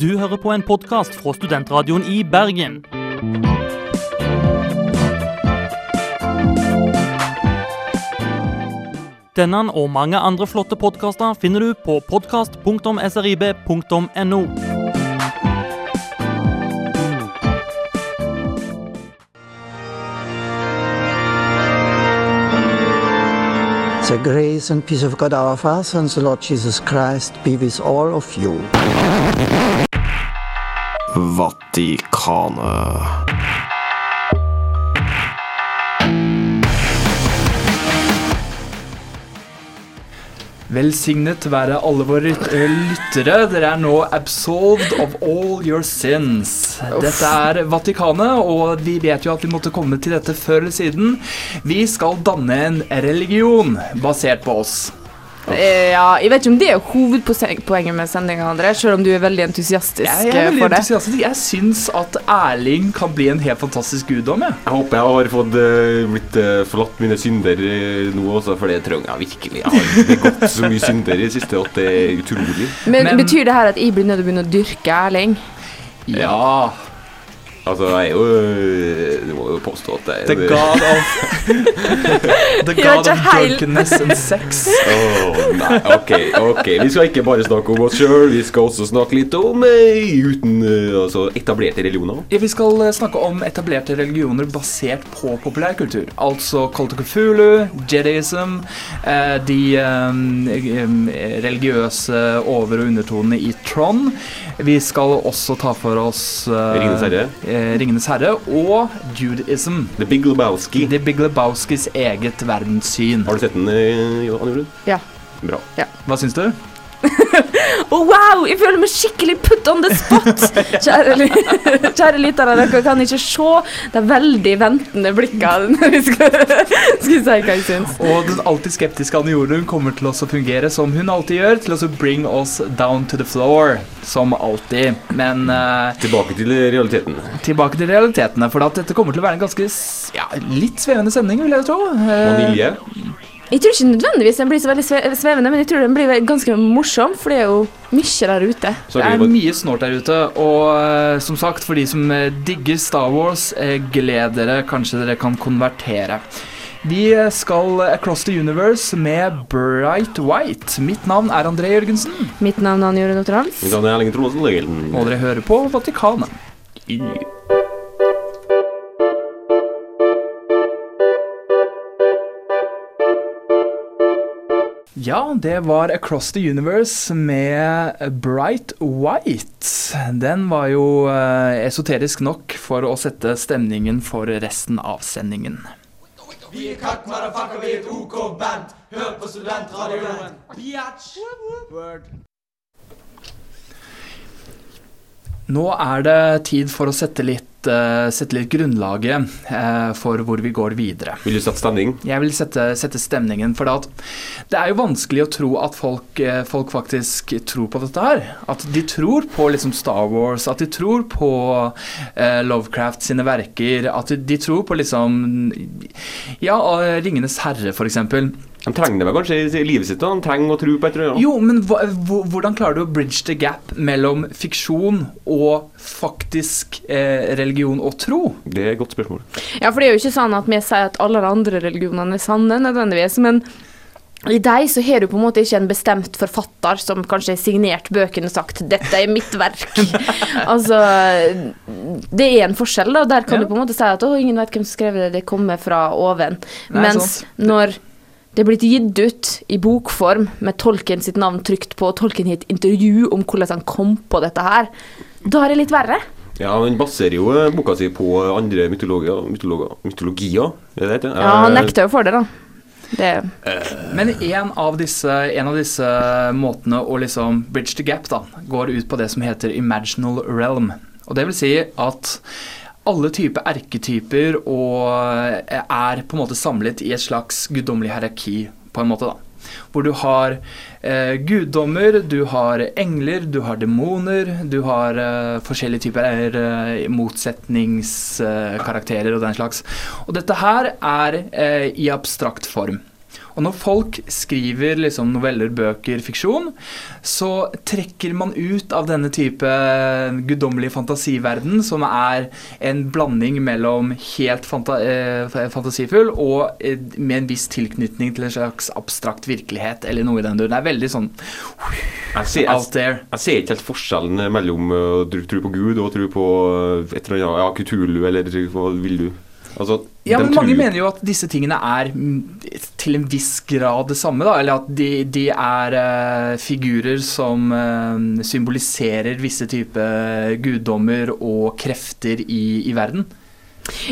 Du hører på en podkast fra Studentradioen i Bergen. Denne og mange andre flotte podkaster finner du på podkast.srib.no. The grace and peace of God our Father and the Lord Jesus Christ be with all of you. Vatikanet. Velsignet være alle våre eh, lyttere. Dere er nå absolved of all your sins. Dette er Vatikanet, og vi vet jo at vi måtte komme til dette før eller siden. Vi skal danne en religion basert på oss. Eh, Ja, jeg vet ikke om det er hovedpoenget med sendinga, André, selv om du er veldig entusiastisk Jeg er eh, veldig for det. entusiastisk. Jeg syns at Erling kan bli en helt fantastisk guddom. Jeg. Jeg håper jeg har fått uh, blitt uh, forlatt mine synder uh, nå også, for det trenger jeg virkelig. Jeg har begått så mye synder i det siste at det er utrolig. Men, Men- betyr det her at jeg blir nødt til å begynne å dyrke Erling? Ja. Altså, jeg er jo eh, Du må jo påstå at jeg The god of The er god of drunkenness and sex. Åh, nei, ok, ok. Vi skal ikke bare snakke om oss sjøl, vi skal også snakke litt om eh, uten eh, altså, etablerte religioner. Ja, vi skal eh, snakke om etablerte religioner basert på populærkultur. Altså of Cthulhu, Jediism, eh, de religiøse over- og undertonene i Tron. Vi skal også ta for oss Ringenes herre. Eh, Ringenes herre og Judaism. The Big Lebowski. The Big Lebowskis eget verdenssyn. Har du sett den, eh, Johan Jorunn? Ja. Bra. Hva syns du? Å, wow! Jeg føler meg skikkelig put on the spot! Kjære, kjære lyttere, dere kan ikke se de veldig ventende blikkene når vi skal, skal si hva jeg syns. Og den alltid skeptiske Anne Jorunn kommer til oss å fungere som hun alltid gjør, til å bring us down to the floor. Som alltid. Men uh, Tilbake til realiteten. tilbake til realitetene, for at dette kommer til å være en ganske ja, litt svevende sending, vil jeg tro. Eh, Vanilje. Jeg tror ikke nødvendigvis den blir så veldig svevende, men jeg tror den blir ganske morsom, for det er jo mye der ute. Så Det er mye snålt der ute, og eh, som sagt, for de som eh, digger Star Wars, eh, gled dere, kanskje dere kan konvertere. Vi eh, skal across the universe med Bright White. Mitt navn er André Jørgensen, Mitt navn er Anne Jorunn Otterhals. Mitt navn er Erling Trondheim. og dere hører på Vatikanet. Ja, det var Across the Universe med Bright White. Den var jo eh, esoterisk nok for å sette stemningen for resten av sendingen. Vi er kakk, motherfucker, vi er et OK band. Hør på studentradioen. Biatch. Word. Nå er det tid for å sette litt, uh, sette litt grunnlaget uh, for hvor vi går videre. Vil du sette stemning? Jeg vil sette, sette stemningen, for at det er jo vanskelig å tro at folk, uh, folk faktisk tror på dette her. At de tror på liksom Star Wars, at de tror på eh, Lovecraft sine verker, at de, de tror på liksom Ja, eh, Ringenes herre, eksempel. De trenger det vel kanskje i livet sitt? da De trenger å tro på et eller annet. Jo, men hva, hvordan klarer du å bridge the gap mellom fiksjon og faktisk eh, religion og tro? Det er et godt spørsmål. Ja, for det er jo ikke sånn at vi sier at alle de andre religionene er sanne, nødvendigvis, men i deg så har du på en måte ikke en bestemt forfatter som kanskje har signert bøkene og sagt 'dette er mitt verk'. altså Det er en forskjell, da. Der kan Ja. du på en måte si at 'å, ingen vet hvem som skrev det, det kommer fra oven'. Nei, Mens sant. når det er blitt gitt ut i bokform med Tolkien sitt navn trykt på, og Tolkien har et intervju om hvordan han kom på dette her, da er det litt verre. Ja, Han baserer jo eh, boka si på andre mytologier. mytologier, mytologier er det det heter? Ja, han Eh, nekter jo for det, da. Det Men en av disse, en av disse måtene å liksom bridge the gap da, går ut på det som heter imaginal realm. Og det vil si at alle typer erketyper og er på en måte samlet i et slags guddommelig hierarki, på en måte, da. Hvor du har eh, guddommer, du har engler, du har demoner, du har eh, forskjellige typer eh, motsetningskarakterer og den slags. Og dette her er eh, i abstrakt form. Og når folk skriver liksom noveller, bøker, fiksjon, så trekker man ut av denne type guddommelig fantasiverden, som er en blanding mellom helt fanta eh, fantasifull og eh, med en viss tilknytning til en slags abstrakt virkelighet, eller noe i den duren. Det er veldig sånn Jeg ser, out there. jeg ser ikke helt forskjellen mellom uh, å tro på Gud og tro på et eller annet, ja, Kutulu, eller hva vil du? Altså, Ja, men Mange mener jo at disse tingene er til en viss grad det samme. da, Eller at de, de er uh, figurer som uh, symboliserer visse typer guddommer og krefter i, i verden.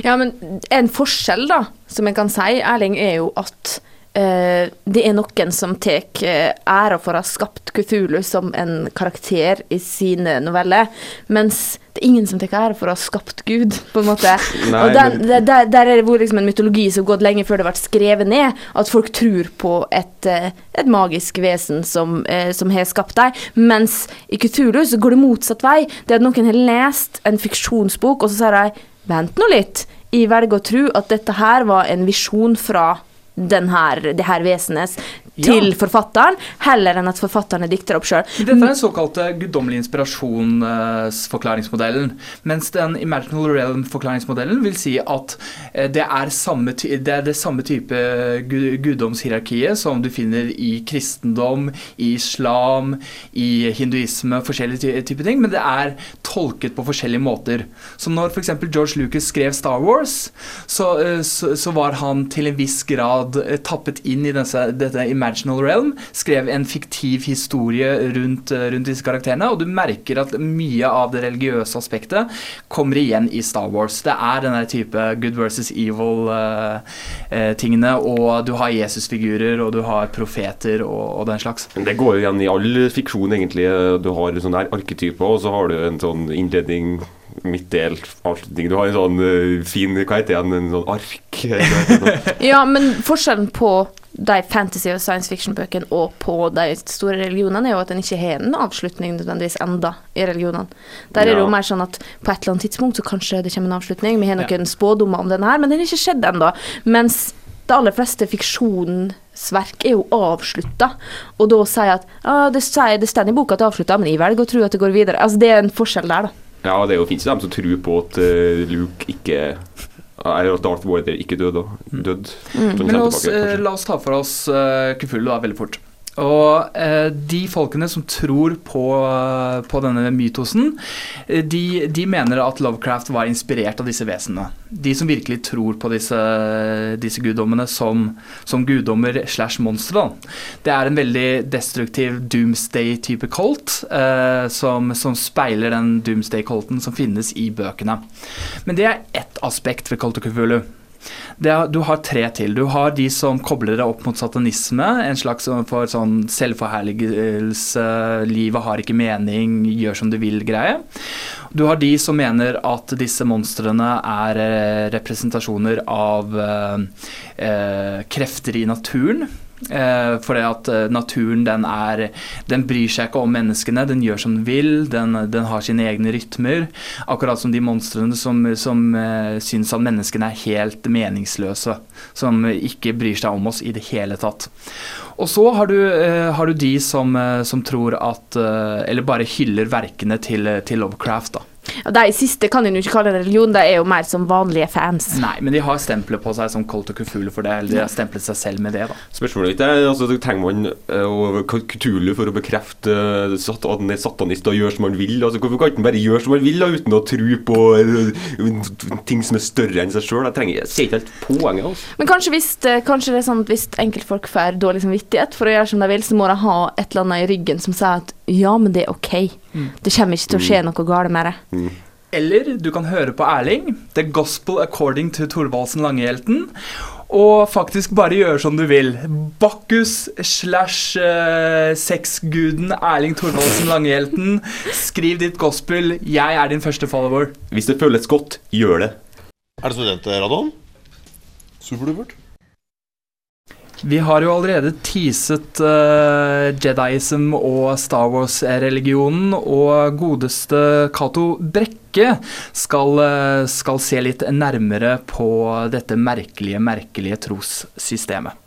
Ja, men en forskjell, da, som jeg kan si, Erling, er jo at eh, det er noen som tar eh, æra for å ha skapt Cthulhu som en karakter i sine noveller, mens det er ingen som tar æra for å ha skapt Gud, på en måte. Nei, og der, men- der, er det vært liksom en mytologi som har gått lenge før det ble skrevet ned, at folk tror på et, eh, et magisk vesen som, som har skapt deg, mens i Cthulhu så går det motsatt vei. Det er at noen har lest en fiksjonsbok, og så sier de Vent nå litt. Jeg velger å tro at dette her var en visjon fra den her, det her vesenet til Ja. forfatteren, heller enn at forfatterne dikter opp sjøl. Dette er den såkalte guddommelige inspirasjonsforklaringsmodellen. Mens den imaginal realm-forklaringsmodellen vil si at eh, det er, samme det er det samme type guddomshierarkiet som du finner i kristendom, i islam, i hinduisme, forskjellige typer ting, men det er tolket på forskjellige måter. Så når f.eks. George Lucas skrev Star Wars, så, eh, så, så var han til en viss grad eh, tappet inn i disse, dette imaginal realm, skrev en fiktiv historie rundt, eh, rundt disse karakterene, og du merker at mye av det religiøse aspektet kommer igjen i Star Wars. Det er denne type good versus evil-tingene, og du har Jesus-figurer, og du har profeter og, og den slags. Men Det går jo igjen i all fiksjon, egentlig. Du har sånne der arketyper, og så har du en sånn innledning, midtdel, avslutning. Du har en sånn uh, fin Hva heter det igjen? En sånn ark? Ja, men forskjellen på de fantasy- og science fiction-bøkene og på de store religionene, er jo at en ikke har en avslutning nødvendigvis enda i religionene. Der er det jo mer sånn at på et eller annet tidspunkt så kanskje det kommer en avslutning. Vi har noen spådommer om denne her, men den har ikke skjedd ennå. Mens de aller fleste fiksjonsverk er jo avslutta, og da sier at ah, det, sier, det står i boka at det er avslutta, men jeg velger å tro at det går videre. Altså Det er en forskjell der, da. Ja, det er jo finnes jo dem som tror på at eh, Luke ikke er at Darth Vader ikke døde. død. mm. Men la oss, eh, la oss ta for oss uh, Kufulu da, veldig fort. Og eh, de folkene som tror på, på denne mytosen, eh, de, de mener at Lovecraft var inspirert av disse vesenene. De som virkelig tror på disse, disse guddommene som, som guddommer slash monstre. Det er en veldig destruktiv doomsday-type colt, eh, som, som speiler den doomsday-colten som finnes i bøkene. Men det er ett aspekt ved Colt of Cthulhu. Er, du har tre til. Du har de som kobler deg opp mot satanisme. En slags for sånn selvforherligelse, livet har ikke mening, gjør som du vil-greie. Du har de som mener at disse monstrene er eh, representasjoner av eh, eh, krefter i naturen. Eh, det at eh, naturen den er Den bryr seg ikke om menneskene, den gjør som den vil, den, den har sine egne rytmer. Akkurat som de monstrene som, som eh, syns at menneskene er helt meningsløse. Som ikke bryr seg om oss i det hele tatt. Og så har du, eh, har du de som, eh, som tror at eh, Eller bare hyller verkene til, til Lovecraft, da. Ja, De siste kan en jo ikke kalle en religion, de er jo mer som vanlige fans. Nei, men de har stempelet på seg som Colt og Kufulu for det. Eller de har stemplet seg selv med det, da. Spørsmålet mitt er altså, trenger man eh, Kutulu for å bekrefte eh, at han er satanist og gjør som han vil? Altså, hvorfor kan han ikke bare gjøre som han vil da, uten å tro på eh, ting som er større enn seg sjøl? Jeg, trenger- jeg ser ikke helt poenget. Altså. Men kanskje, hvis, kanskje det er sånn at hvis enkeltfolk får dårlig samvittighet for å gjøre som de vil, så må de ha et eller annet i ryggen som sier at ja, men det er OK. Det kommer ikke til å skje noe galt med det. Eller du kan høre på Erling, The Gospel According to Thorvaldsen Langehjelten, og faktisk bare gjøre som du vil. Bakkus slash eh, sexguden Erling Thorvaldsen Langehjelten. Skriv ditt gospel. Jeg er din første follower. Hvis det føles godt, gjør det. Er det studentradioen? Superdupert. Vi har jo allerede teaset uh, Jediism og Star Wars-religionen, og godeste Cato Brekke skal, eh, skal se litt nærmere på dette merkelige, merkelige trossystemet.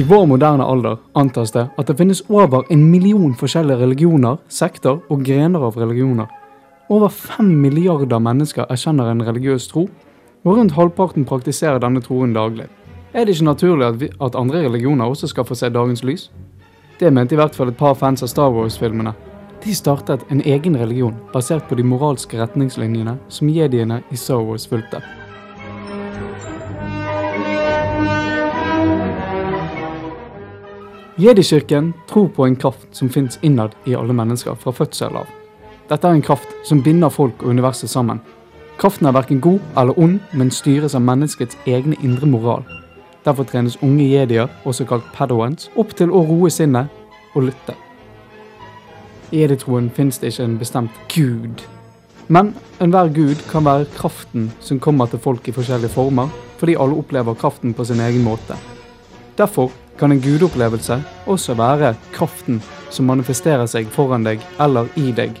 I vår moderne alder antas det at det finnes over en million forskjellige religioner, sekter og grener av religioner. Over fem milliarder mennesker erkjenner en religiøs tro, og rundt halvparten praktiserer denne troen daglig. Er det ikke naturlig at, vi, at andre religioner også skal få se dagens lys? Det mente i hvert fall et par fans av Star Wars-filmene. De startet en egen religion basert på de moralske retningslinjene som jediene i Star Wars fulgte. Jedikirken tror på en kraft som finnes innad i alle mennesker fra fødsel av. Dette er en kraft som binder folk og universet sammen. Kraften er verken god eller ond, men styres av menneskets egne indre moral. Derfor trenes unge jedier, også kalt padawans, opp til å roe sinnet og lytte. I jeditroen finnes det ikke en bestemt gud. Men enhver gud kan være kraften som kommer til folk i forskjellige former, fordi alle opplever kraften på sin egen måte. Derfor kan en gudopplevelse også være kraften som manifesterer seg foran deg eller i deg.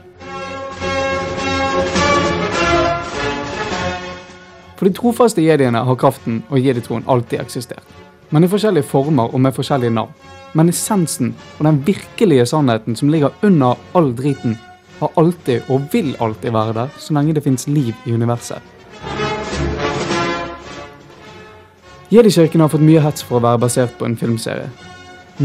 For de trofaste jediene har kraften og jeditroen alltid eksistert. Men i forskjellige former og med forskjellige navn. Men essensen og den virkelige sannheten som ligger under all driten, har alltid og vil alltid være der så lenge det fins liv i universet. Jedikirken har fått mye hets for å være basert på en filmserie.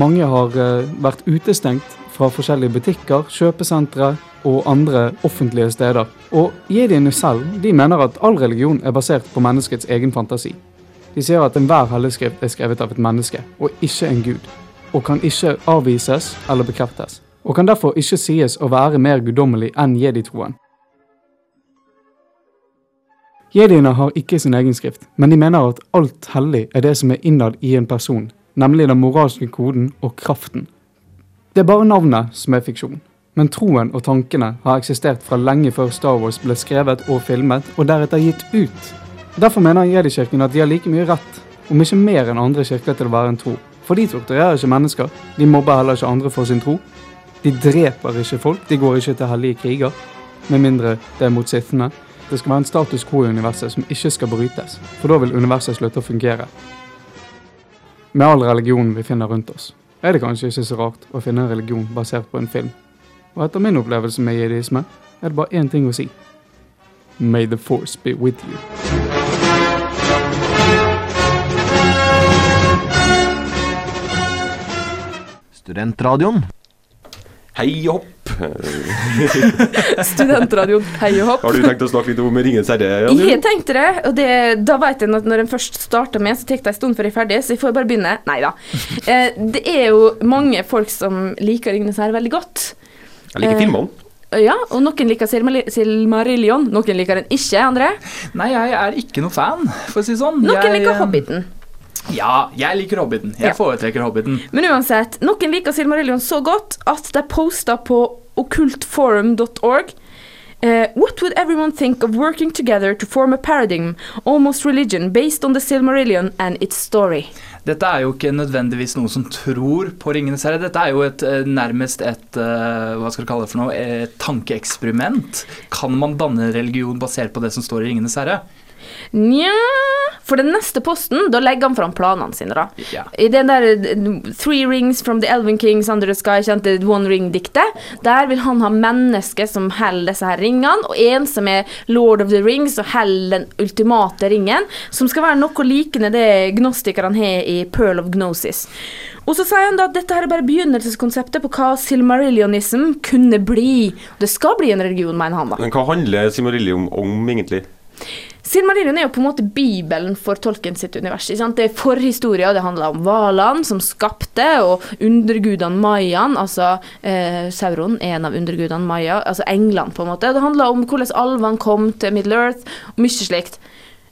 Mange har eh, vært utestengt fra forskjellige butikker, kjøpesentre og andre offentlige steder. Og jediene selv de mener at all religion er basert på menneskets egen fantasi. De sier at enhver helligskrift er skrevet av et menneske, og ikke en gud. Og kan ikke avvises eller bekreftes. Og kan derfor ikke sies å være mer guddommelig enn jeditroen. Jediene har ikke sin egen skrift, men de mener at alt hellig er det som er innad i en person, nemlig den moralske koden og kraften. Det er bare navnet som er fiksjon, men troen og tankene har eksistert fra lenge før Star Wars ble skrevet og filmet, og deretter gitt ut. Derfor mener Jedikirken at de har like mye rett, om ikke mer enn andre kirker til å være en tro. For de torturerer ikke mennesker, de mobber heller ikke andre for sin tro. De dreper ikke folk, de går ikke til hellige kriger, med mindre det er mot sittende. Det skal være en status quo i universet som ikke skal brytes, for da vil universet slutte å fungere. Med all religionen vi finner rundt oss, er det kanskje ikke så rart å finne en religion basert på en film. Og etter min opplevelse med jihadisme er det bare én ting å si. May the force be with you. Studentradioen. Hei og hopp. Studentradioen Hei og hopp. Har du tenkt å snakke litt om Ringens herre? Jan? Jeg tenkte det, og det, da vet jeg at når en først starter med, så tar det en stund før jeg er ferdig, så jeg får bare begynne. Nei da. Eh, det er jo mange folk som liker Ringenes herre veldig godt. Jeg liker Eh, filmene. Ja, og noen liker Silmarillion, noen liker den ikke, André. Nei, jeg er ikke noe fan, for å si det sånn. Noen jeg, liker Hobbiten. Ja, jeg liker Hobbiten. Jeg Ja. foretrekker Hobbiten. Men uansett, noen liker Silmarillion så godt at de poster på okkultforum.org Uh, What would everyone think of working together to form a paradigm, almost religion, based on the Silmarillion and its story? Dette er jo ikke nødvendigvis noen som tror på Ringenes herre. Dette er jo et, eh, nærmest et eh, hva skal du kalle det for noe, tankeeksperiment. Kan man danne religion basert på det som står i Ringenes herre? Nja For den neste posten, da legger han fram planene sine, da. Ja. I den der eh, Three Rings from the Elven Kings Under the Sky, kjente One Ring-diktet, der vil han ha mennesker som holder disse her ringene, og en som er Lord of the Rings og holder den ultimate ringen, som skal være noe likende det gnostikerne har i Pearl of Gnosis. Og så sier han da at dette her er bare begynnelseskonseptet på hva silmarillionism kunne bli. Det skal bli en religion, mener han da. Men hva handler silmarillion om, egentlig? Silmarillion er jo på en måte bibelen for Tolkien sitt univers. ikke sant? Det er forhistoria, det handler om hvalene som skapte, og undergudene mayaen, altså eh, Sauron er en av undergudene maya, altså englene, på en måte. Det handler om hvordan alvene kom til Middle Earth, og mye slikt.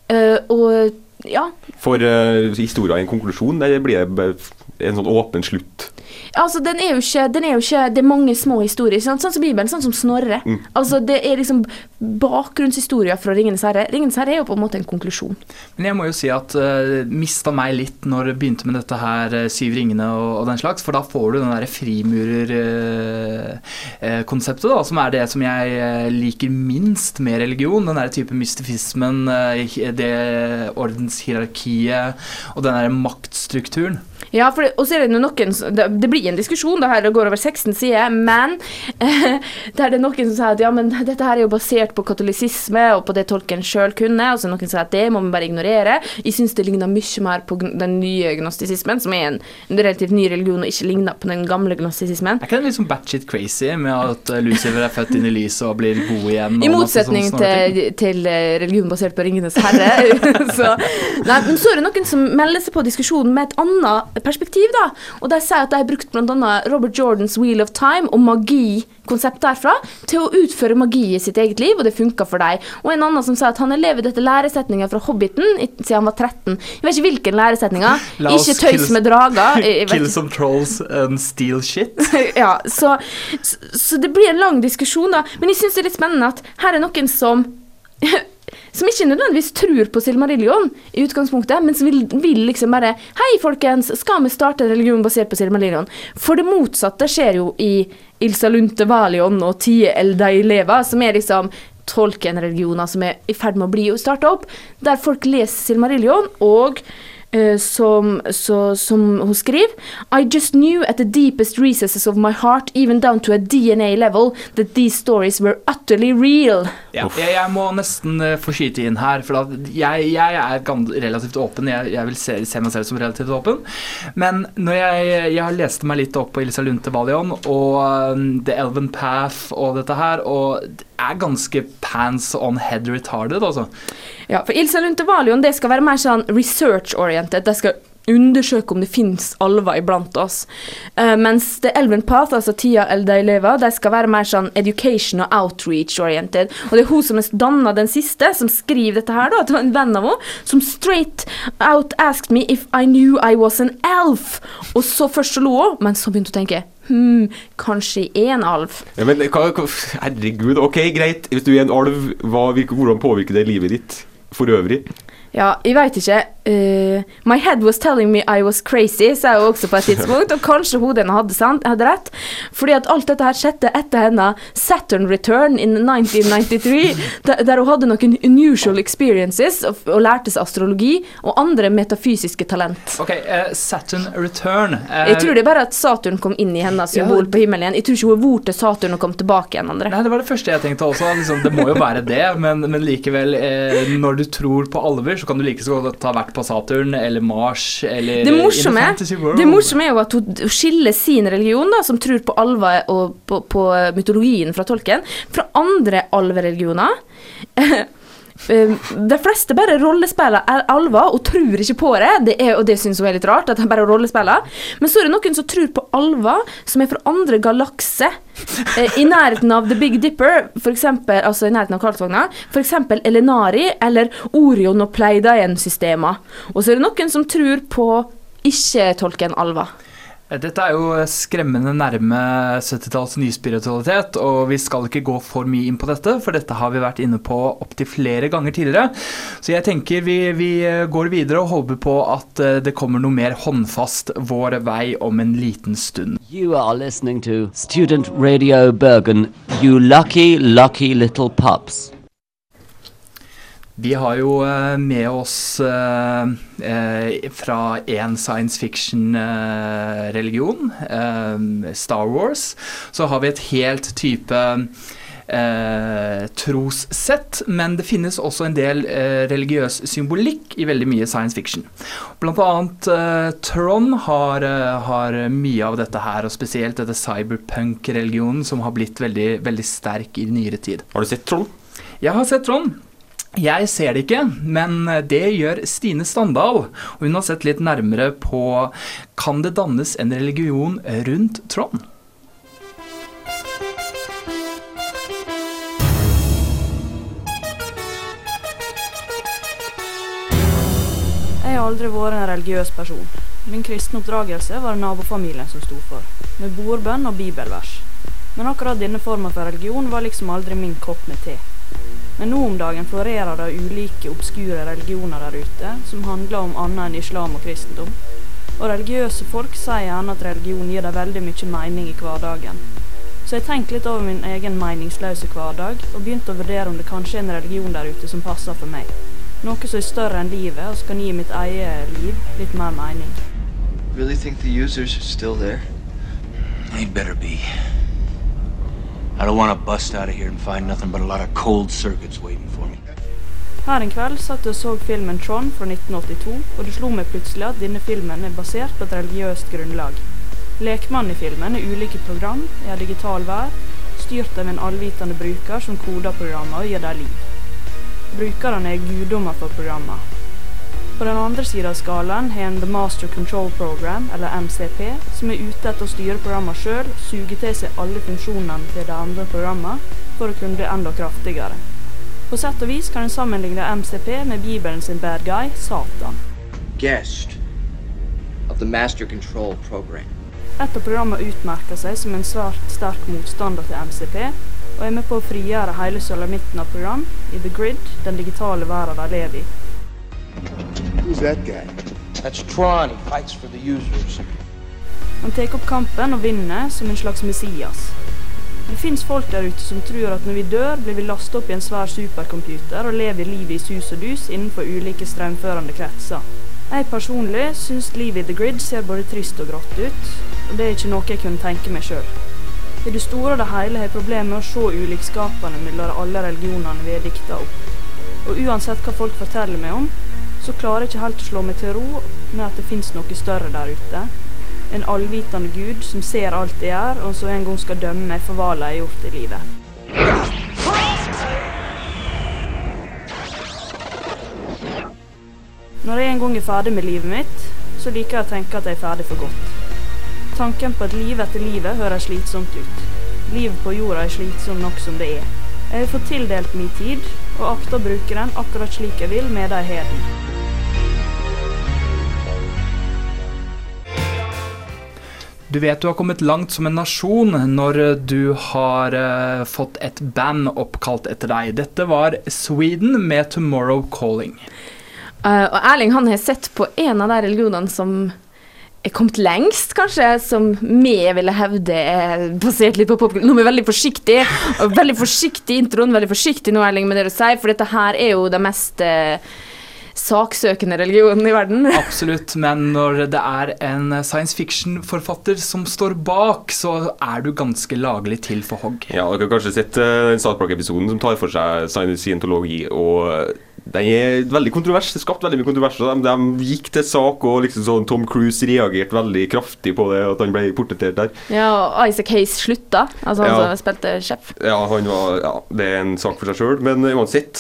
Eh, og ja, For uh, historien en konklusjon, eller blir det en sånn åpen slutt? Altså, den er jo ikke, den er jo ikke Det er mange små historier, sant? sånn som Bibelen, sånn som Snorre. Mm. Altså, Det er liksom bakgrunnshistorier fra Ringenes herre. Ringenes herre er jo på en måte en konklusjon. Men jeg må jo si at uh, mista meg litt når det begynte med dette her eh, Syv ringene og, og den slags, for da får du den derre frimurerkonseptet, da, som er det som jeg eh, liker minst med religion. Den der type mystifismen, eh, det ordenshierarkiet og den der maktstrukturen. Ja, for det, er det noen det, det blir en diskusjon, det her det går over 16 sider, men eh, der det er noen som sier at ja, men dette her er jo basert på katolisisme og på det tolken sjøl kunne, og så er noen som sier at det må vi bare ignorere. Jeg syns det ligner mye mer på den nye gnostisismen, som er en, en relativt ny religion og ikke ligner på den gamle gnostisismen. Er ikke den litt sånn batshit crazy med at eh, Lucifer er født inn i lyset og blir god igjen? I motsetning til, til eh, religion basert på Ringenes herre. så, nei, men så er det noen som melder seg på diskusjonen med et annet perspektiv. da, og De sier at de har brukt bl.a. Robert Jordans Wheel of Time og magikonsept derfra til å utføre magi i sitt eget liv, og det funka for dem. Og en annen som sier at han har levd etter læresetninger fra Hobbiten siden han var 13. Jeg vet ikke hvilken læresetninga. Ikke tøys med drager. Kill some trolls and steal shit. ja, så, så, så det blir en lang diskusjon, da. Men jeg syns det er litt spennende at her er noen som som ikke nødvendigvis tror på Silmarillion i utgangspunktet, men som vil, vil liksom bare Hei, folkens, skal vi starte en religion basert på Silmarillion? For det motsatte skjer jo i Ilsa Lunte Valion og Tie Eldeileva, som er liksom Tolkien-religioner som er i ferd med å bli starta opp, der folk leser Silmarillion, og eh, som, så, som hun skriver I just knew at the deepest recesses of my heart, even down to a DNA level, that these stories were utterly real. Ja, jeg, jeg må nesten eh, få skyte inn her, for jeg, jeg er relativt åpen. Jeg, jeg vil se, se meg selv som relativt åpen. Men når jeg, jeg har lest meg litt opp på Ilsa Lunte Valion og um, The Elven Path og dette her, og det er ganske pants on head retarded, altså. Ja, for Ilsa Lunte Valion det skal være mer sånn research-oriented. Det skal undersøke om det finnes alver iblant oss. Uh, mens The Elven Path, altså Tia Eldeileva, de skal være mer sånn education og outreach-oriented. Og det er hun som er danna den siste, som skriver dette her, da. Det var en venn av henne som straight out asked me if I knew I was an elf. Og så først så lo hun, men så begynte hun å tenke Hm, kanskje jeg er en alv. Ja, men hva, hva, herregud, ok, greit. Hvis du er en alv, hva, hvordan påvirker det livet ditt for øvrig? Ja, jeg veit ikke. Eh, my head was telling me I was crazy, sa hun også på et tidspunkt. Og kanskje hodet hennes hadde, sant, hadde rett. Fordi at alt dette her skjedde etter henne Saturn Return in 1993, der, der hun hadde noen unusual experiences og, og lærte seg astrologi og andre metafysiske talent. Ok, uh, Saturn Return. uh, Jeg tror det er bare at Saturn kom inn i hennes Ja, symbol på himmelen igjen. Jeg tror ikke hun var til Saturn og kom tilbake igjen, Andre. Nei, Det var det første jeg tenkte også. Liksom, det må jo være det, men, men likevel, når du tror på alver, så kan du like så godt ha vært på Saturn eller Mars eller Det morsomme, det morsomme er jo at hun skiller sin religion, da, som tror på alver og på, på mytologien fra tolken, fra andre alvereligioner. Eh, De fleste bare rollespiller er alver og tror ikke på det, det er, og det syns hun er litt rart. at de bare rollespiller. Men så er det noen som tror på alver som er fra andre galakser. eh, I nærheten av The Big Dipper, for eksempel, altså i nærheten av Karlsvogna. F.eks. Elenari eller Orion og Pleidaien-systemer. Og så er det noen som tror på ikke-tolken alver. Dette er jo skremmende nærme 70-talls nyspiritualitet, og vi skal ikke gå for mye inn på dette, for dette har vi vært inne på opptil flere ganger tidligere. Så jeg tenker vi, vi går videre og håper på at eh, det kommer noe mer håndfast vår vei om en liten stund. You are listening to Student Radio Bergen, you lucky, lucky little pups. Vi har jo eh, med oss eh, eh, fra en science fiction-religion, eh, Star Wars, så har vi et helt type eh, trossett, men det finnes også en del eh, religiøs symbolikk i veldig mye science fiction. Blant annet eh, Tron har, eh, har mye av dette her, og spesielt dette cyberpunk-religionen som har blitt veldig, veldig sterk i nyere tid. Har du sett Tron? Jeg har sett Trond. Jeg ser det ikke, men det gjør Stine Standal. Og hun har sett litt nærmere på kan det dannes en religion rundt Trond. Jeg har aldri vært en religiøs person. Min kristne oppdragelse var det nabofamilien som sto for, med bordbønn og bibelvers. Men akkurat denne formen for religion var liksom aldri min kopp med te. Men nå om dagen florerer det ulike obskure religioner der ute, som handler om annet enn islam og kristendom. Og religiøse folk sier gjerne at religion gir deg veldig mye mening i hverdagen. Så jeg tenkte litt over min egen meningsløse hverdag, og begynte å vurdere om det kanskje er en religion der ute som passer for meg. Noe som er større enn livet, og som kan gi mitt eget liv litt mer mening. Really think the users are still there? They'd better be. I don't want to bust out of here and find nothing but a lot of cold circuits waiting for me. Her en kveld satt jeg og så filmen Tron fra 1982, og det slo meg plutselig at denne filmen er basert på et religiøst grunnlag. Lekmannen i filmen er ulike program er digital vær, styrt av en allvitende bruker som koder programmer og gir dem liv. Brukerne er guddommer for programmer. På den andre sida av skalaen har en The Master Control Program, eller MCP, som er ute etter å styre programmene sjøl, suge til seg alle funksjonene til de andre programmene for å kunne bli enda kraftigere. På sett og vis kan en sammenligne MCP med Bibelen sin bad guy, Satan. Guest of the Master Control Program. Et av programmene utmerker seg som en svært sterk motstander til MCP, og er med på å frigjøre hele sølamitten av program i The Grid, den digitale verden de lever i. Who's that guy? That's Tron. He fights for the users. Han tar opp kampen og vinner som en slags Messias. Det fins folk der ute som tror at når vi dør, blir vi lastet opp i en svær supercomputer og lever livet i sus og dus innenfor ulike strømførende kretser. Jeg personlig syns livet i The Grid ser både trist og grått ut, og det er ikke noe jeg kunne tenke meg sjøl. I det store og det hele har jeg problemer med å se ulikskapene mellom alle religionene vi er dikta opp. Og uansett hva folk forteller meg om, så klarer jeg ikke helt å slå meg til ro med at det fins noe større der ute. En allvitende gud som ser alt jeg gjør, og som en gang skal dømme meg for valg jeg har gjort i livet. Når jeg en gang er ferdig med livet mitt, så liker jeg å tenke at jeg er ferdig for godt. Tanken på at liv etter livet høres slitsomt ut. Livet på jorda er slitsomt nok som det er. Jeg har fått tildelt min tid, og akter å bruke den akkurat slik jeg vil med de har. Du vet du har kommet langt som en nasjon når du har uh, fått et band oppkalt etter deg. Dette var Sweden med 'Tomorrow Calling'. Uh, og Erling han har sett på en av de religionene som er kommet lengst, kanskje, som vi ville hevde er basert litt på popkultur. Nå er vi veldig forsiktig, og veldig forsiktig introen, veldig forsiktig nå, Erling, med det du sier, for dette her er jo det mest eh, saksøkende religionen i verden. Absolutt, men når det er en science fiction-forfatter som står bak, så er du ganske laglig til for hogg. Ja, dere har kanskje sett uh, den South Park-episoden som tar for seg scientologi og den er veldig kontrovers, det skapte veldig mye kontrovers. De, de gikk til sak, og liksom sånn Tom Cruise reagerte veldig kraftig på det, at han ble portrettert der. Ja, og Isaac Hayes slutta, altså han Ja. som spilte sjef. Ja, han var, ja, Det er en sak for seg sjøl. Men uansett,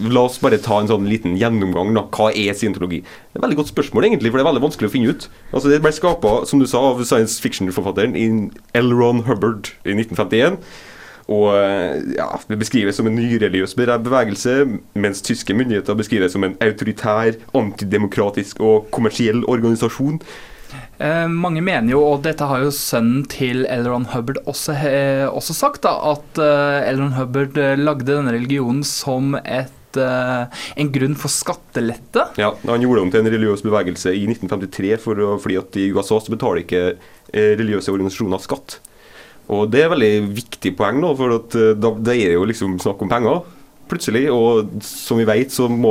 la oss bare ta en sånn liten gjennomgang. da. Hva er scientologi? Det er et veldig godt spørsmål, egentlig, for det er veldig vanskelig å finne ut. Altså, Det ble skapa, som du sa, av science fiction-forfatteren Elron Hubbard i 1951. Og eh, ja, Det beskrives som en nyreligiøs bevegelse, mens tyske myndigheter beskriver det som en autoritær, antidemokratisk og kommersiell organisasjon. Eh, mange mener jo, og dette har jo sønnen til Elron Hubbard også, eh, også sagt, da, at eh, Elron Hubbard eh, lagde denne religionen som et, eh, en grunn for skattelette. Ja, Han gjorde om til en religiøs bevegelse i 1953 for å, fordi at i USA så betaler ikke religiøse organisasjoner skatt. Og det er veldig viktig poeng, nå, for at, eh, da, da er det jo liksom snakk om penger. Plutselig, og som vi vet, så må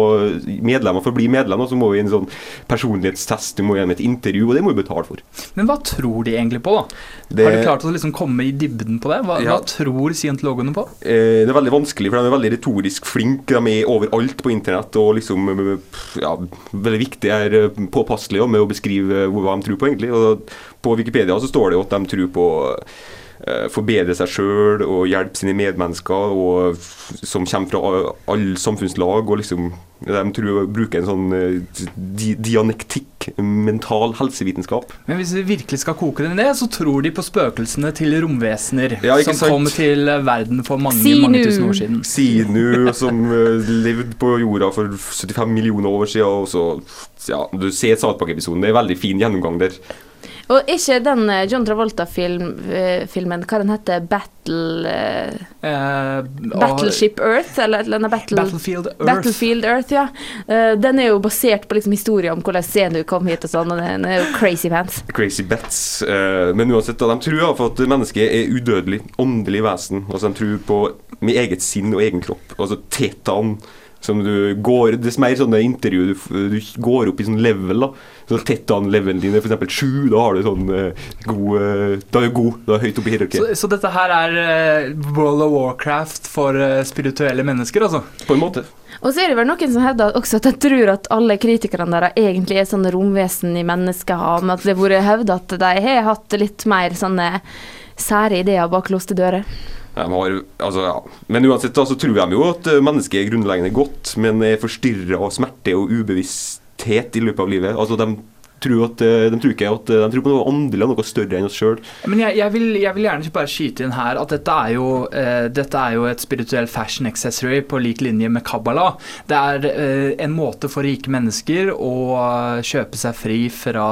medlemmer for å bli medlem, så må vi i en sånn personlighetstest, du må gjennom et intervju, og det må vi betale for. Men hva tror de egentlig på, da? Det- Har du klart å liksom komme i dybden på det? Hva, Ja. hva tror scientologene på? Eh, det er veldig vanskelig, for de er veldig retorisk flinke. De er overalt på internett og liksom eh, ja, veldig viktig er eh, påpasselige med å beskrive hva de tror på, egentlig. Og på Wikipedia så står det jo at de tror på forbedre seg sjøl og hjelpe sine medmennesker, og som kommer fra alle samfunnslag. og liksom De tror bruker bruke en sånn eh, di dianektikk, mental helsevitenskap. Men hvis vi virkelig skal koke det ned, så tror de på spøkelsene til romvesener Ja, som sant? kom til verden for mange, Si mange tusen år siden. Sinu, som eh, levde på jorda for 75 millioner år siden. Og så, ja, du ser South Park-episoden. Det er en veldig fin gjennomgang der. Og ikke den eh, John Travolta-filmen, hva den heter, Battle uh, Eh, Battleship Earth, eller et eller Battle, Battlefield Earth. Battlefield Earth, ja. uh, den er jo basert på liksom historien om hvordan Zenu kom hit og sånn, og den er jo crazy pants. Crazy Bets. eh, men uansett, da, de tror i at mennesket er udødelig, åndelig vesen. Altså De tror på med eget sinn og egen kropp. Altså Tetan Som du går Det er mer sånne intervju du, du går opp i sånn level, da. Så Tettan-levelen din er f.eks. sju, da har du sånn uh, god uh, Da er du god. Da er du høyt oppe i Så, hierarkiet. så dette her er uh, World of Warcraft for spirituelle mennesker, altså? På en måte. Og så er det vel noen som hevder også at jeg tror at alle kritikerne der egentlig er sånne romvesen i menneskehav, men at det har vært hevda at de har hatt litt mer sånne sære ideer bak låste dører. Har, altså, ja. Men uansett da, så tror de jo at eh, mennesket er grunnleggende godt, men er forstyrra av smerte og ubevissthet i løpet av livet. Altså, de tror, at, eh, de tror ikke at de tror på noe åndelig og noe større enn oss sjøl. Men jeg, jeg, vil, jeg vil gjerne bare skyte inn her at dette er jo, eh, dette er jo et spirituell fashion accessory på lik linje med kabbala. Det er eh, en måte for rike mennesker å kjøpe seg fri fra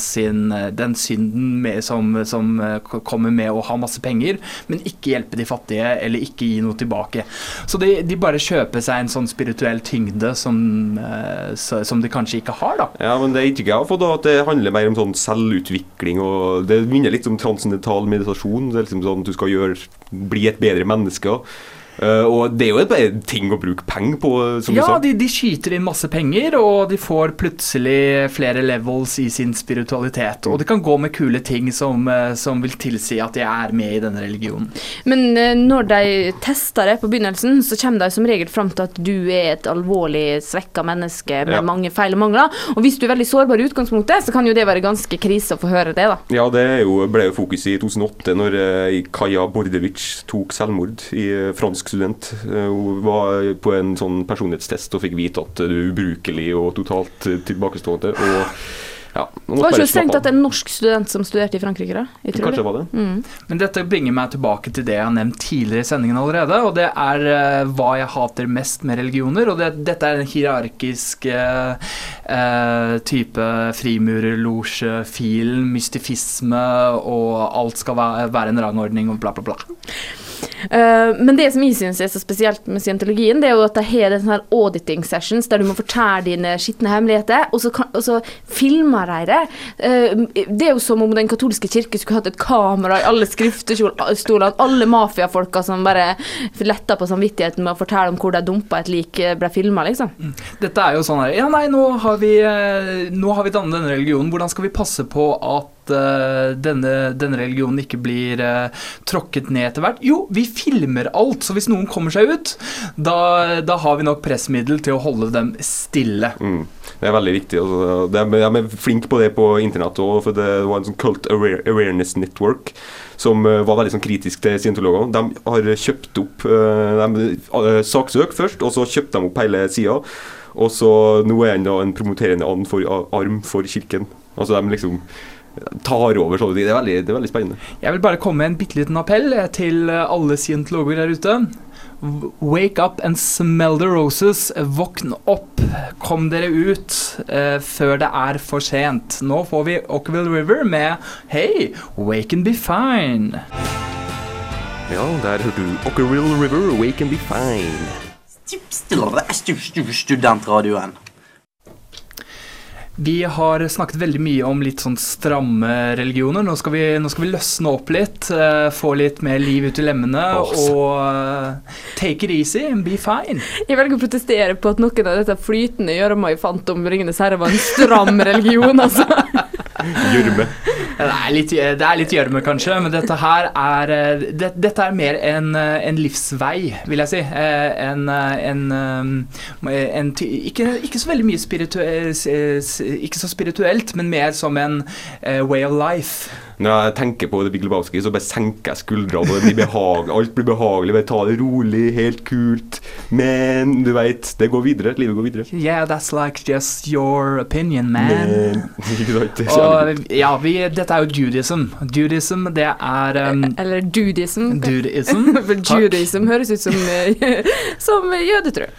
sin, eh, den synden med, som, som eh, kommer med å ha masse penger, men ikke hjelpe de fattige eller ikke gi noe tilbake. Så de, de bare kjøper seg en sånn spirituell tyngde som, eh, som de kanskje ikke har, da. Ja, men det er ikke jeg har fått at det handler mer om sånn selvutvikling og Det minner litt om transcendental meditasjon. Det er liksom sånn at du skal gjøre, bli et bedre menneske. Eh, og det er jo et bare ting å bruke penger på, som du Ja, de, de skyter inn masse penger, og de får plutselig flere levels i sin spiritualitet. Og det kan gå med kule ting som, eh, som vil tilsi at de er med i denne religionen. Men eh, når de tester det på begynnelsen, så kommer de som regel fram til at du er et alvorlig svekka menneske med Ja. mange feil og mangler. Og hvis du er veldig sårbar i utgangspunktet, så kan jo det være ganske krise å få høre det, da. Ja, det er jo, ble jo fokus i 2008 når eh, Kaja Bordevic tok selvmord i eh, fransk student. Eh, Hun var på en sånn personlighetstest og fikk vite at du er ubrukelig og totalt eh, tilbakestående. Og ja, Det var ikke strengt at det er en norsk student som studerte i Frankrike, da? Jeg tror Kanskje var det. Mm. Men dette bringer meg tilbake til det jeg har nevnt tidligere i sendingen allerede, og det er uh, hva jeg hater mest med religioner. Og det, dette er en hierarkisk uh, eh, type frimurerlosje-filen, mystifisme, og alt skal være, være en rangordning og bla, bla, bla. Eh, men det som jeg syns er så spesielt med scientologien, det er jo at de har en sånn auditing sessions der du må fortelle dine skitne hemmeligheter, og så, og så filmer de det. Uh, det er jo som om den katolske kirke skulle hatt et kamera i alle skriftestolene. Alle mafiafolka som bare letta på samvittigheten med å fortelle om hvor de dumpa et lik, eh, ble filma, liksom. Dette er jo sånn her Ja, nei, nå har vi, nå har vi dannet denne religionen. Hvordan skal vi passe på at eh, denne, denne religionen ikke blir uh, tråkket ned etter hvert? Jo, vi filmer alt. Så hvis noen kommer seg ut, da, da har vi nok pressmiddel til å holde dem stille. Mm, det er veldig viktig. Altså. De, er- flinke på det på internett òg, det var en sånn Cult Awareness Network som eh, var veldig sånn kritisk til scientologene. De har kjøpt opp De uh, saksøk først, og så kjøpte de opp hele sida. Og så nå er han da en promoterende arm for kirken. Altså de liksom tar over ting. Det er veldig, det er veldig spennende. Jeg vil bare komme med en bitte liten appell eh, til eh, alle scientologer der ute. Wake up and smell the roses. Våkn opp. Kom dere ut eh, før det er for sent. Nå får vi Ockville River med Hey, wake and be fine. Ja, der hørte du Ockerrill River, Wake and Be Fine. Studentradioen. Vi har snakket veldig mye om litt sånn stramme religioner. Nå skal vi, nå skal vi løsne opp litt, uh, få litt mer liv ut i lemmene Åh, og uh, take it easy and be fine. Jeg velger å protestere på at noen av dette flytende gjørma jeg fant om Ringenes herre, var en stram religion, altså. Gjørme. Det er litt, det er litt gjørme, kanskje, men dette her er eh, det, Dette er mer en, eh, en livsvei, vil jeg si. Eh, En, en, en ikke, ikke så veldig mye spirituelt Ikke så spirituelt, men mer som en way of life. Når jeg tenker på The Big Lebowski, så bare senker jeg skuldrene, og det blir. Alt blir behagelig. Bare ta det rolig, helt kult. Men du veit, det går videre. Livet går videre. Yeah, that's like just your opinion, man. Men, ikke sant? Det Og ja, vi, dette er jo Judaism. Judaism, det er um, Eller dudism. Takk. judaism høres ut som, eh, som jødetro.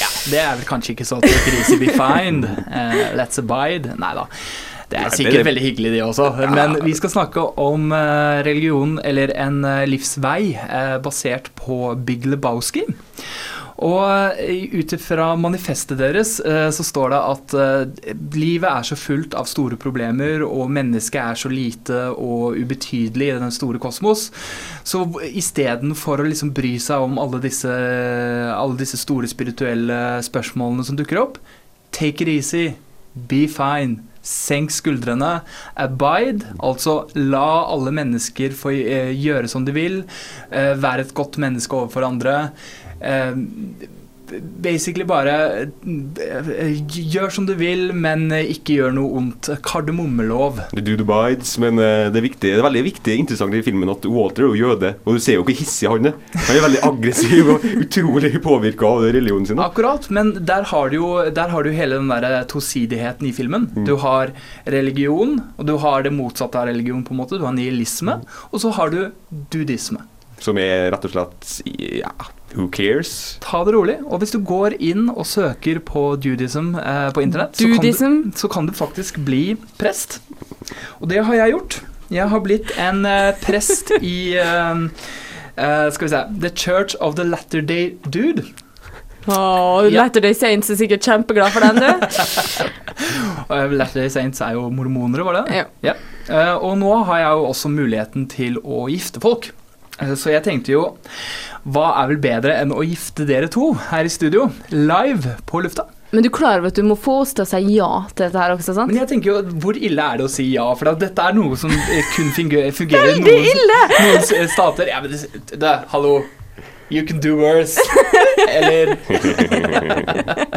Ja, det er vel kanskje ikke så crazy be find. Uh, let's abide. Nei da. Det er sikkert veldig hyggelig, det også. Men vi skal snakke om eh, religion, eller en livsvei, basert på Big Lebowski. Og eh, ut ifra manifestet deres eh, så står det at eh, livet er så fullt av store problemer, og mennesket er så lite og ubetydelig i den store kosmos. Så istedenfor å liksom bry seg om alle disse, alle disse store spirituelle spørsmålene som dukker opp, take it easy, be fine. Senk skuldrene. Abide, altså la alle mennesker få gjøre som de vil. Vær et godt menneske overfor andre. Eh, basically bare eh, gjør som du vil, men eh, ikke gjør noe ondt. Kardemommelov. Det dude abides, men eh, det er, viktig, det er veldig viktig interessant i filmen at Walter er jo jøde, og du ser jo hvor hissig han er. Han er veldig aggressiv og utrolig påvirka av religionen sin. Akkurat, men der har du jo der har du hele den der tosidigheten i filmen. Du har religion, og du har det motsatte av religion, på en måte. Du har nihilisme, og så har du dudisme. Som er rett og slett ja, who cares? Ta det rolig. Og hvis du går inn og søker på dudism eh, på internett, så kan, du, så kan du faktisk bli prest. Og det har jeg gjort. Jeg har blitt en eh, prest i eh, eh, Skal vi se The Church of the Latter Day Dude. Oh, Ja. Latter Day Saints er sikkert kjempeglad for den, du. Og Latter Day Saints er jo mormonere, var det? Ja. Eh, og nå har jeg jo også muligheten til å gifte folk. Eh, Så jeg tenkte jo Hva er vel bedre enn å gifte dere to her i studio? Live på lufta. Men du er klar over at du må få oss til å si ja til dette her også, sant? Men jeg tenker jo, hvor ille er det å si ja? For dette er noe som eh, kun fungerer i noen, noen stater. Ja, men det, det, hallo, you can do worse. Eller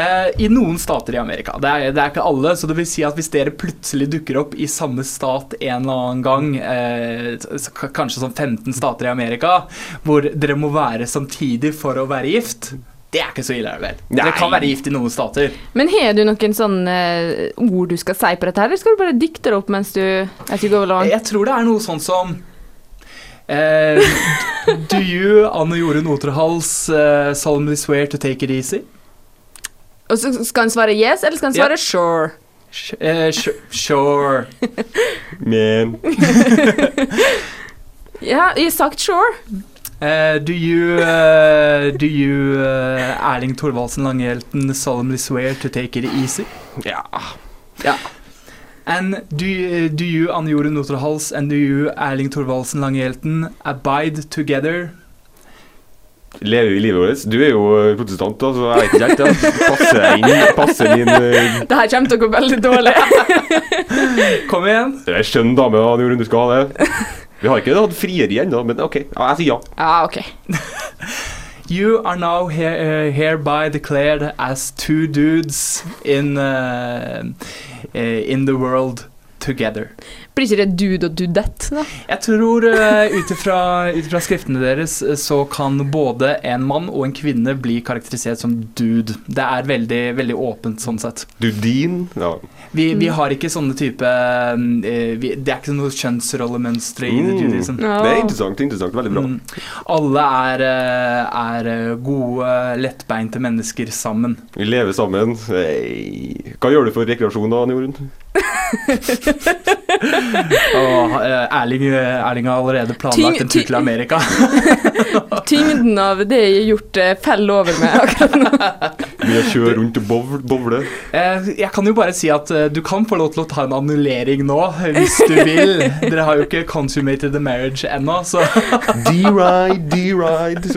Eh, I noen stater i Amerika. Det er, det er ikke alle. Så det vil si at hvis dere plutselig dukker opp i samme stat en eller annen gang, eh, kanskje sånn 15 stater i Amerika, hvor dere må være samtidig for å være gift, det er ikke så ille, er det kan være gift i noen stater. Men har du noen sånne eh, ord du skal si på dette her, eller skal du bare dikte det opp mens du går along? Jeg tror det er noe sånn som eh, Do you, Anne Jorunn Oterhals, uh, solemnly swear to take it easy? Og så skal han svare yes, eller skal han Ja. svare sure? Sh- eh, sh- sure. Men Ja, jeg har sagt sure. Eh, do you, eh, do you eh, Erling Thorvaldsen Langhelten solemnly swear to take it easy? Ja. Ja. And do you, do you Anne Jorunn Noterhals and do you Erling Thorvaldsen Langehjelten abide together? lever vi livet vårt? Du er jo eh, protestant, da, så jeg vet ikke helt. Passer jeg inn? Passer min eh, Det her kommer til å gå veldig dårlig. Kom igjen. Det er skjønn dame, Anne Jorunn, du skal ha det. Vi har ikke hatt frieri ennå, men OK. Ja, jeg sier ja. Ja, ok. You are now her, uh, hereby declared as two dudes in uh, uh, in the world together. Blir ikke det dude og dudette, da? Jeg tror uh, ut ifra skriftene deres så kan både en mann og en kvinne bli karakterisert som dude. Det er veldig, veldig åpent sånn sett. Dudin. Ja. Vi, vi har ikke sånne type eh, vi, Det er ikke noe kjønnsrollemønstre i det Mm. judaism. Det er interessant. interessant, Veldig bra. Mm. Alle er, eh, er eh, gode, lettbeinte mennesker sammen. Vi lever sammen. Hey. Hva gjør du for rekreasjon, da, Anne Jorunn? Og Erling, Erling har allerede planlagt en tur til Amerika. Tyngden av det jeg har gjort, feller over meg akkurat nå. Begynner å kjøre rundt og bovle. bovle. Eh, Jeg kan jo bare si at eh, du kan få lov til å ta en annullering nå, hvis du vil. Dere har jo ikke consummated the marriage ennå, så D-ride, D-ride.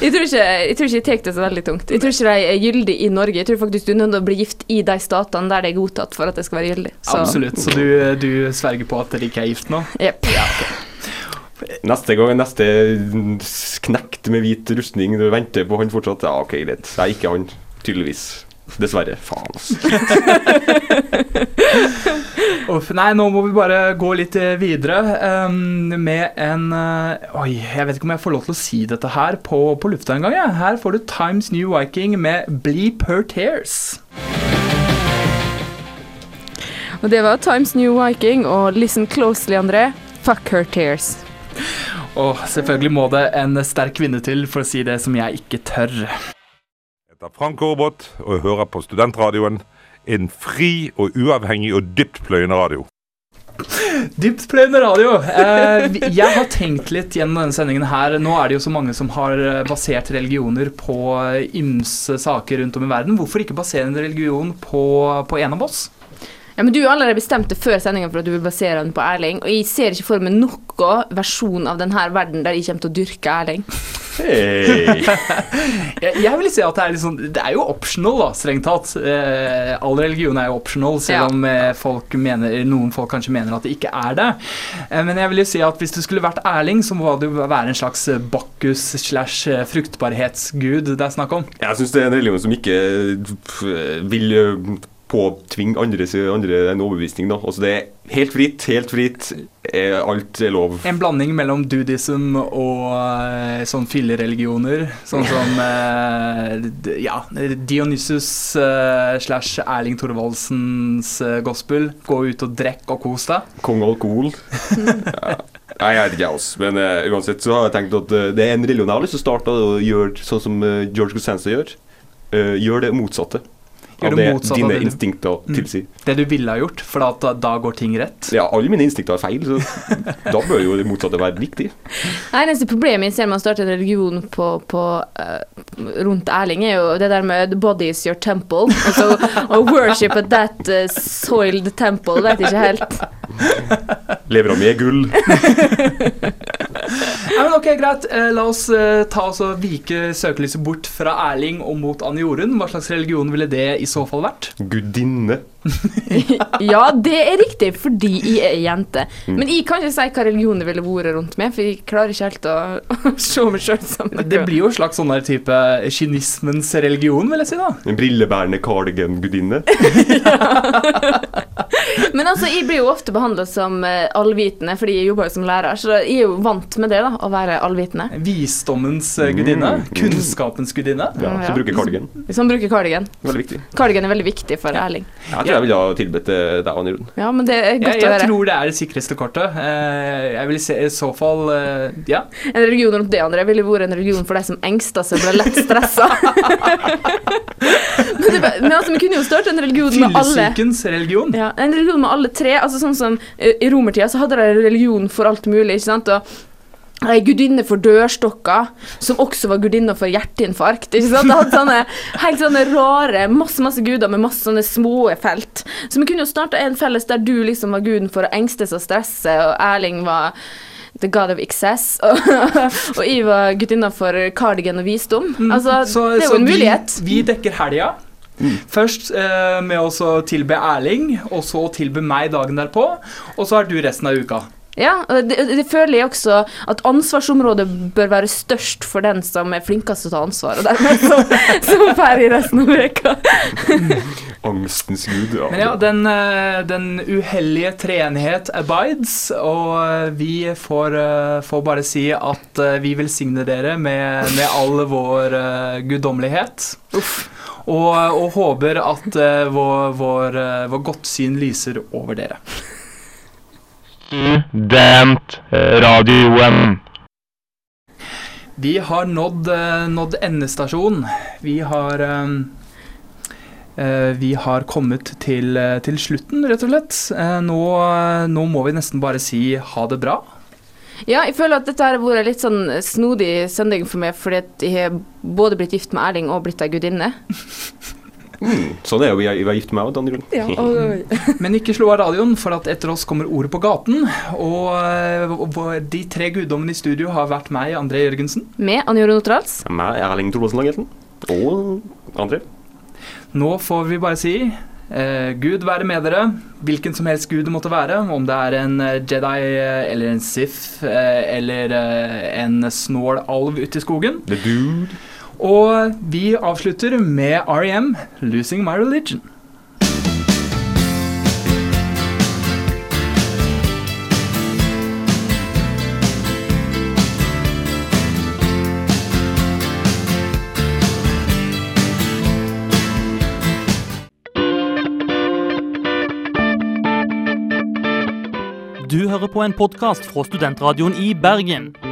Jeg tror ikke jeg tror tar det så veldig tungt. Jeg tror ikke de er gyldig i Norge. Jeg tror faktisk du er nødt til å bli gift i de statene der det er godtatt for at det skal være gyldig. Så- Absolutt. Så du, du sverger på at dere ikke er gift nå? Jepp. Neste gang neste knekt med hvit rustning, du venter på han fortsatt? Ja, OK, greit. er ikke han. Tydeligvis. Dessverre. Faen, altså. Uff, nei, nå må vi bare gå litt eh, videre um, med en uh, Oi, jeg vet ikke om jeg får lov til å si dette her på, på lufta engang. Ja. Her får du Times New Viking med Bleep Her Tears. Og det var Times New Viking og Listen Closely, André. Fuck her tears. Og selvfølgelig må det en sterk kvinne til for å si det som jeg ikke tør. heter Frank Aarbot og jeg hører på Studentradioen. En fri og uavhengig og dyptpløyende radio. Dyptpløyende radio. Eh, jeg har tenkt litt gjennom denne sendingen her. Nå er det jo så mange som har eh, basert religioner på eh, ymse saker rundt om i verden. Hvorfor ikke basere en religion på, på en av oss? Ja, men Du allerede bestemte før sendinga for at du vil basere den på Erling, og jeg ser ikke for meg noen versjon av denne verden der jeg kommer til å dyrke Erling. jeg, jeg vil si at det er, sånn, det er jo optional, da, strengt tatt. Eh, all religion er jo optional, selv Ja. om eh, folk mener, noen folk kanskje mener at det ikke er det. Eh, men jeg vil jo si at hvis du skulle vært Erling, så må det jo være en slags eh, Bakkus slash eh, fruktbarhetsgud det er snakk om. Jeg syns det er en religion som ikke vil eh, påtvinge andre, andre en overbevisning. Da. Altså, det er helt fritt, helt fritt. Eh, Alt er lov. En blanding mellom dudism og eh, sånn fillereligioner. Sånn som eh, ja, Dionysus slash Erling Thorvaldsens gospel. Gå ut og drekk og kos deg. Kong alkohol. ja. Nei, jeg vet ikke, jeg også. Men uh, uansett så har jeg tenkt at uh, det er en religion jeg har lyst til å starte og gjøre sånn som uh, George Costanza gjør. Gjør det motsatte. Gjør Av det det dine det du- instinkter Mm. tilsier. Det du ville ha gjort, for da, da går ting rett. Ja, alle mine instinkter er feil, så da bør jo det motsatte være riktig. Det eneste problemet jeg ser man starter starte en religion på, på, uh, rundt Erling, er jo det der med 'the body is your temple'. Altså å worship at that uh, soiled temple, vet ikke helt. Levra mi er gull. Ja, men ok, Greit. Eh, la oss eh, ta oss og vike søkelyset bort fra Erling og mot Anne Jorunn. Hva slags religion ville det i så fall vært? Gudinne. Ja, det er riktig, fordi jeg er jente. Mm. Men jeg kan ikke si hva religion det ville vært rundt meg, for jeg klarer ikke helt å, å se meg sjøl sammen. Det blir jo en slags sånn der type kynismens religion, vil jeg si. da. En brillebærende cardigan-gudinne. Men altså, jeg blir jo ofte behandla som uh, allvitende fordi jeg jobber jo som lærer, så jeg er jo vant med det, da, å være allvitende. Visdommens eh, gudinne. Mm. Kunnskapens gudinne. Ja, som bruker cardigan. Som bruker cardigan. Veldig viktig. Cardigan er veldig viktig for Erling. Jeg tror jeg ville ha tilbudt deg, Anne Rune. Ja, men det er godt Jeg, å jeg tror det er det sikreste kortet. Eh, Jeg vil se i så fall eh, Ja. En religion rundt det andre ville vært en religion for de som engster seg og blir lett stressa. men, det, men altså, vi kunne jo starte en religion med alle Fyllesykens religion. ja, En religion med alle tre. altså sånn som eh, I romertida så hadde de religion for alt mulig. ikke sant? Og gudinne for dørstokker, som også var gudinne for hjerteinfarkt. ikke sant? Det hadde sånne helt sånne rare, masse masse guder med masse sånne små felt. Så vi kunne jo starta en felles der du liksom var guden for å engstes og stresse, og Erling var the god of excess, og, og jeg var gudinna for cardigan og visdom. Altså, Mm. Så, det er jo en mulighet. Vi, vi dekker helga. Først eh, med å tilbe Erling, og så tilbe meg dagen derpå. Og så er du resten av uka. Ja, det, det føler jeg også at ansvarsområdet bør være størst for den som er flinkest til å ta ansvar, og dermed så, så får jeg resten av veka. Angstens gud. Ja. Men ja, den, eh, den uhellige treenighet abides, og eh, vi får, eh, får bare si at vi velsigner dere med, med all vår guddommelighet. Og, og håper at vår, vår, vår godtsyn lyser over dere. Studentradioen. Vi har nådd, eh, nådd endestasjon. Vi har eh, eh, Vi har kommet til, eh, til slutten, rett og slett. Eh, Nå, nå må vi nesten bare si ha det bra. Ja, jeg føler at dette har vært litt sånn snodig sending for meg, fordi jeg har både blitt gift med Erling og blitt ei gudinne. Mm, sånn er jo vi er, vi er gift med meg, Anne Rune. Men ikke slå av radioen, for at etter oss kommer Ordet på gaten. Og og, hvor- de tre guddommene i studio har vært meg, André Jørgensen. Med Anja Jorunn Med Meg, Erling Thorvaldsen Langelsen. Og André. Nå får vi bare si eh, Gud være med dere, hvilken som helst gud det måtte være. Om det er en eh, Jedi eh, eller en Sith eh, eller eh, en snål alv ute i skogen. The Dude. Og vi avslutter med REM, 'Losing My Religion'. Du hører på en podkast fra Studentradioen i Bergen.